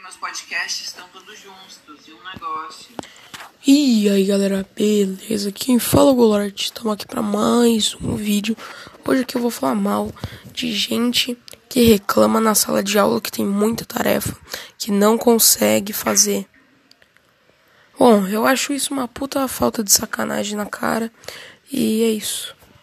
meus podcasts estão todos juntos e um negócio. E aí galera, beleza? Quem fala é Golart, estamos aqui para mais um vídeo. Hoje aqui eu vou falar mal de gente que reclama na sala de aula que tem muita tarefa, que não consegue fazer. Bom, eu acho isso uma puta falta de sacanagem na cara e é isso.